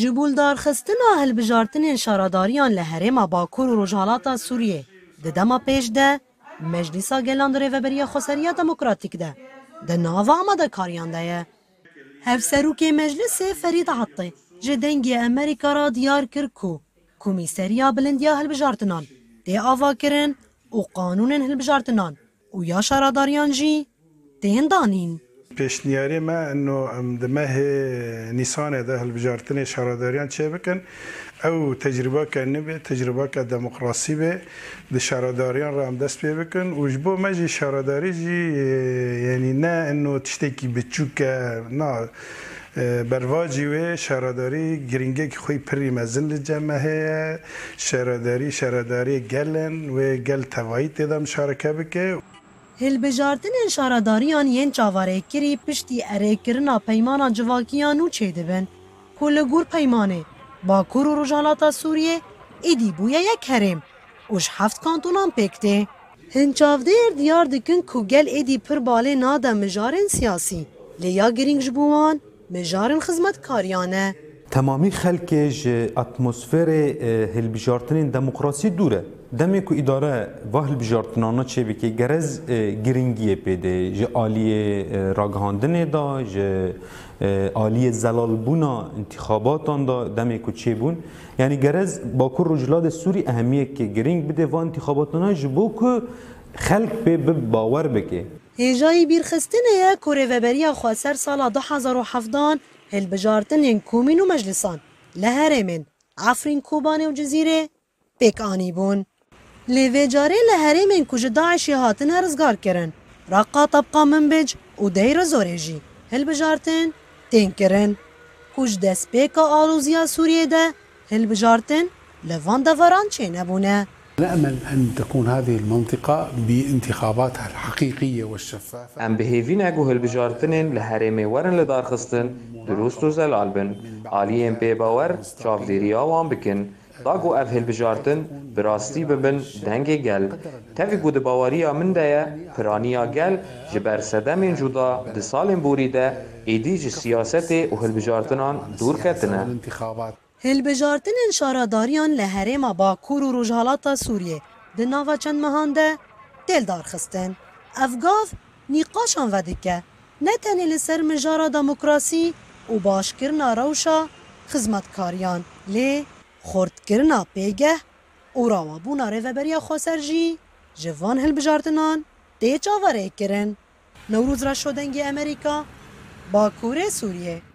جبول دارخستنا هلبجارتنین شاراداریان لهرما باکور و رجحالاتا سوریه ده دما پیش ده مجلسا گلان ریوبریا خسریا دموکراتیک ده ده ناوا آماده کاریان ده هف سروک مجلس فرید عطی جدنگی امریکا را دیار کر کو بلندیا هلبجارتنان ده آوا کرن و قانون هلبجارتنان و یا شاراداریان جی دهن دانین پیشنیاری ما انه دمه نیسان ده هلبجارتن شهرداریان چه بکن؟ او تجربه که نبی تجربه که دموکراسی به ده شهرداریان را هم دست پی بکن. و جبو ما جی شهرداری جی یعنی نه انه تشتکی بچوک نه برواجی و شهرداری گرینگه که خوی پری مزن جمعه شهرداری شهرداری گلن و گل توایی تیدم شارکه بکه هلبجارتن شارداریان ین چاواره کری پشتی اره کرنا پیمانا جواکیان و چه دبن گور پیمانه با کرو رجالاتا سوریه ایدی بویا یک هرم اوش هفت کانتونان پکته هنچافده ایر دیار دکن کوگل ایدی پر باله نادا مجارن سیاسی لیا گرینگ جبوان مجارن خزمت تمامی خلک ج اتمسفر هلبجارتن دموکراسی دوره. دمی که اداره و هلبجارتنانا چه بی که گرز گرنگی پیده. ج آلی راگهاندن دا ج آلی زلالبونا انتخاباتان دا. دمی که چه بون؟ یعنی گرز با که رجلاد سوری اهمیه که گرنگ بده و انتخاباتانا جبو کو خلک به باور بکه. هجای بیرخستن یا و بریا خواسر سال 2017 هل کومین و مەجلسان مجلسان هەرێمێن ئافرین کوبانێ و پک آنی بون. لێڤێجارێ لە هەرێمێن کوژە داعشی هاتن هەرزگارکردن ڕقا تەبقا من بج و هل زۆرێژی هەلبژارتن تێنکردن کوژ دەستپێکە ئالوزیا سووریێدە ده؟ لە ڤان دەڤەران چێ نبونه؟ نأمل أن تكون هذه المنطقة بانتخاباتها الحقيقية والشفافة. أم بهیوین اگو هلبجارتنین لحرمه ورن لدار خستن دروست و زلال بن آلیین پی باور چافدیریا وان بکن. داگو اف هلبجارتن براستی ببن دنگ گل تفی گود باوریا من پرانیا گل جبر سدمین جدا ده سالین بوری ده ایدی جی سیاست و هلبجارتنان دور کتنه الانتخابات هلبجارتن انشارا داريان لحرم باکور و رجالات سوریه ده نوا چند مهان ده؟ دل دارخستن افگاف نیقاشان ودکه نه تنه لسر مجارا دموکراسی و باشکرنا روشا خزمت کاریان لی خوردکرنا پیگه أو راوابونا روه بریا خوسر جی جوان هلبجارتنان دیچا وره کرن. نوروز را شدنگی امریکا باكور سوريا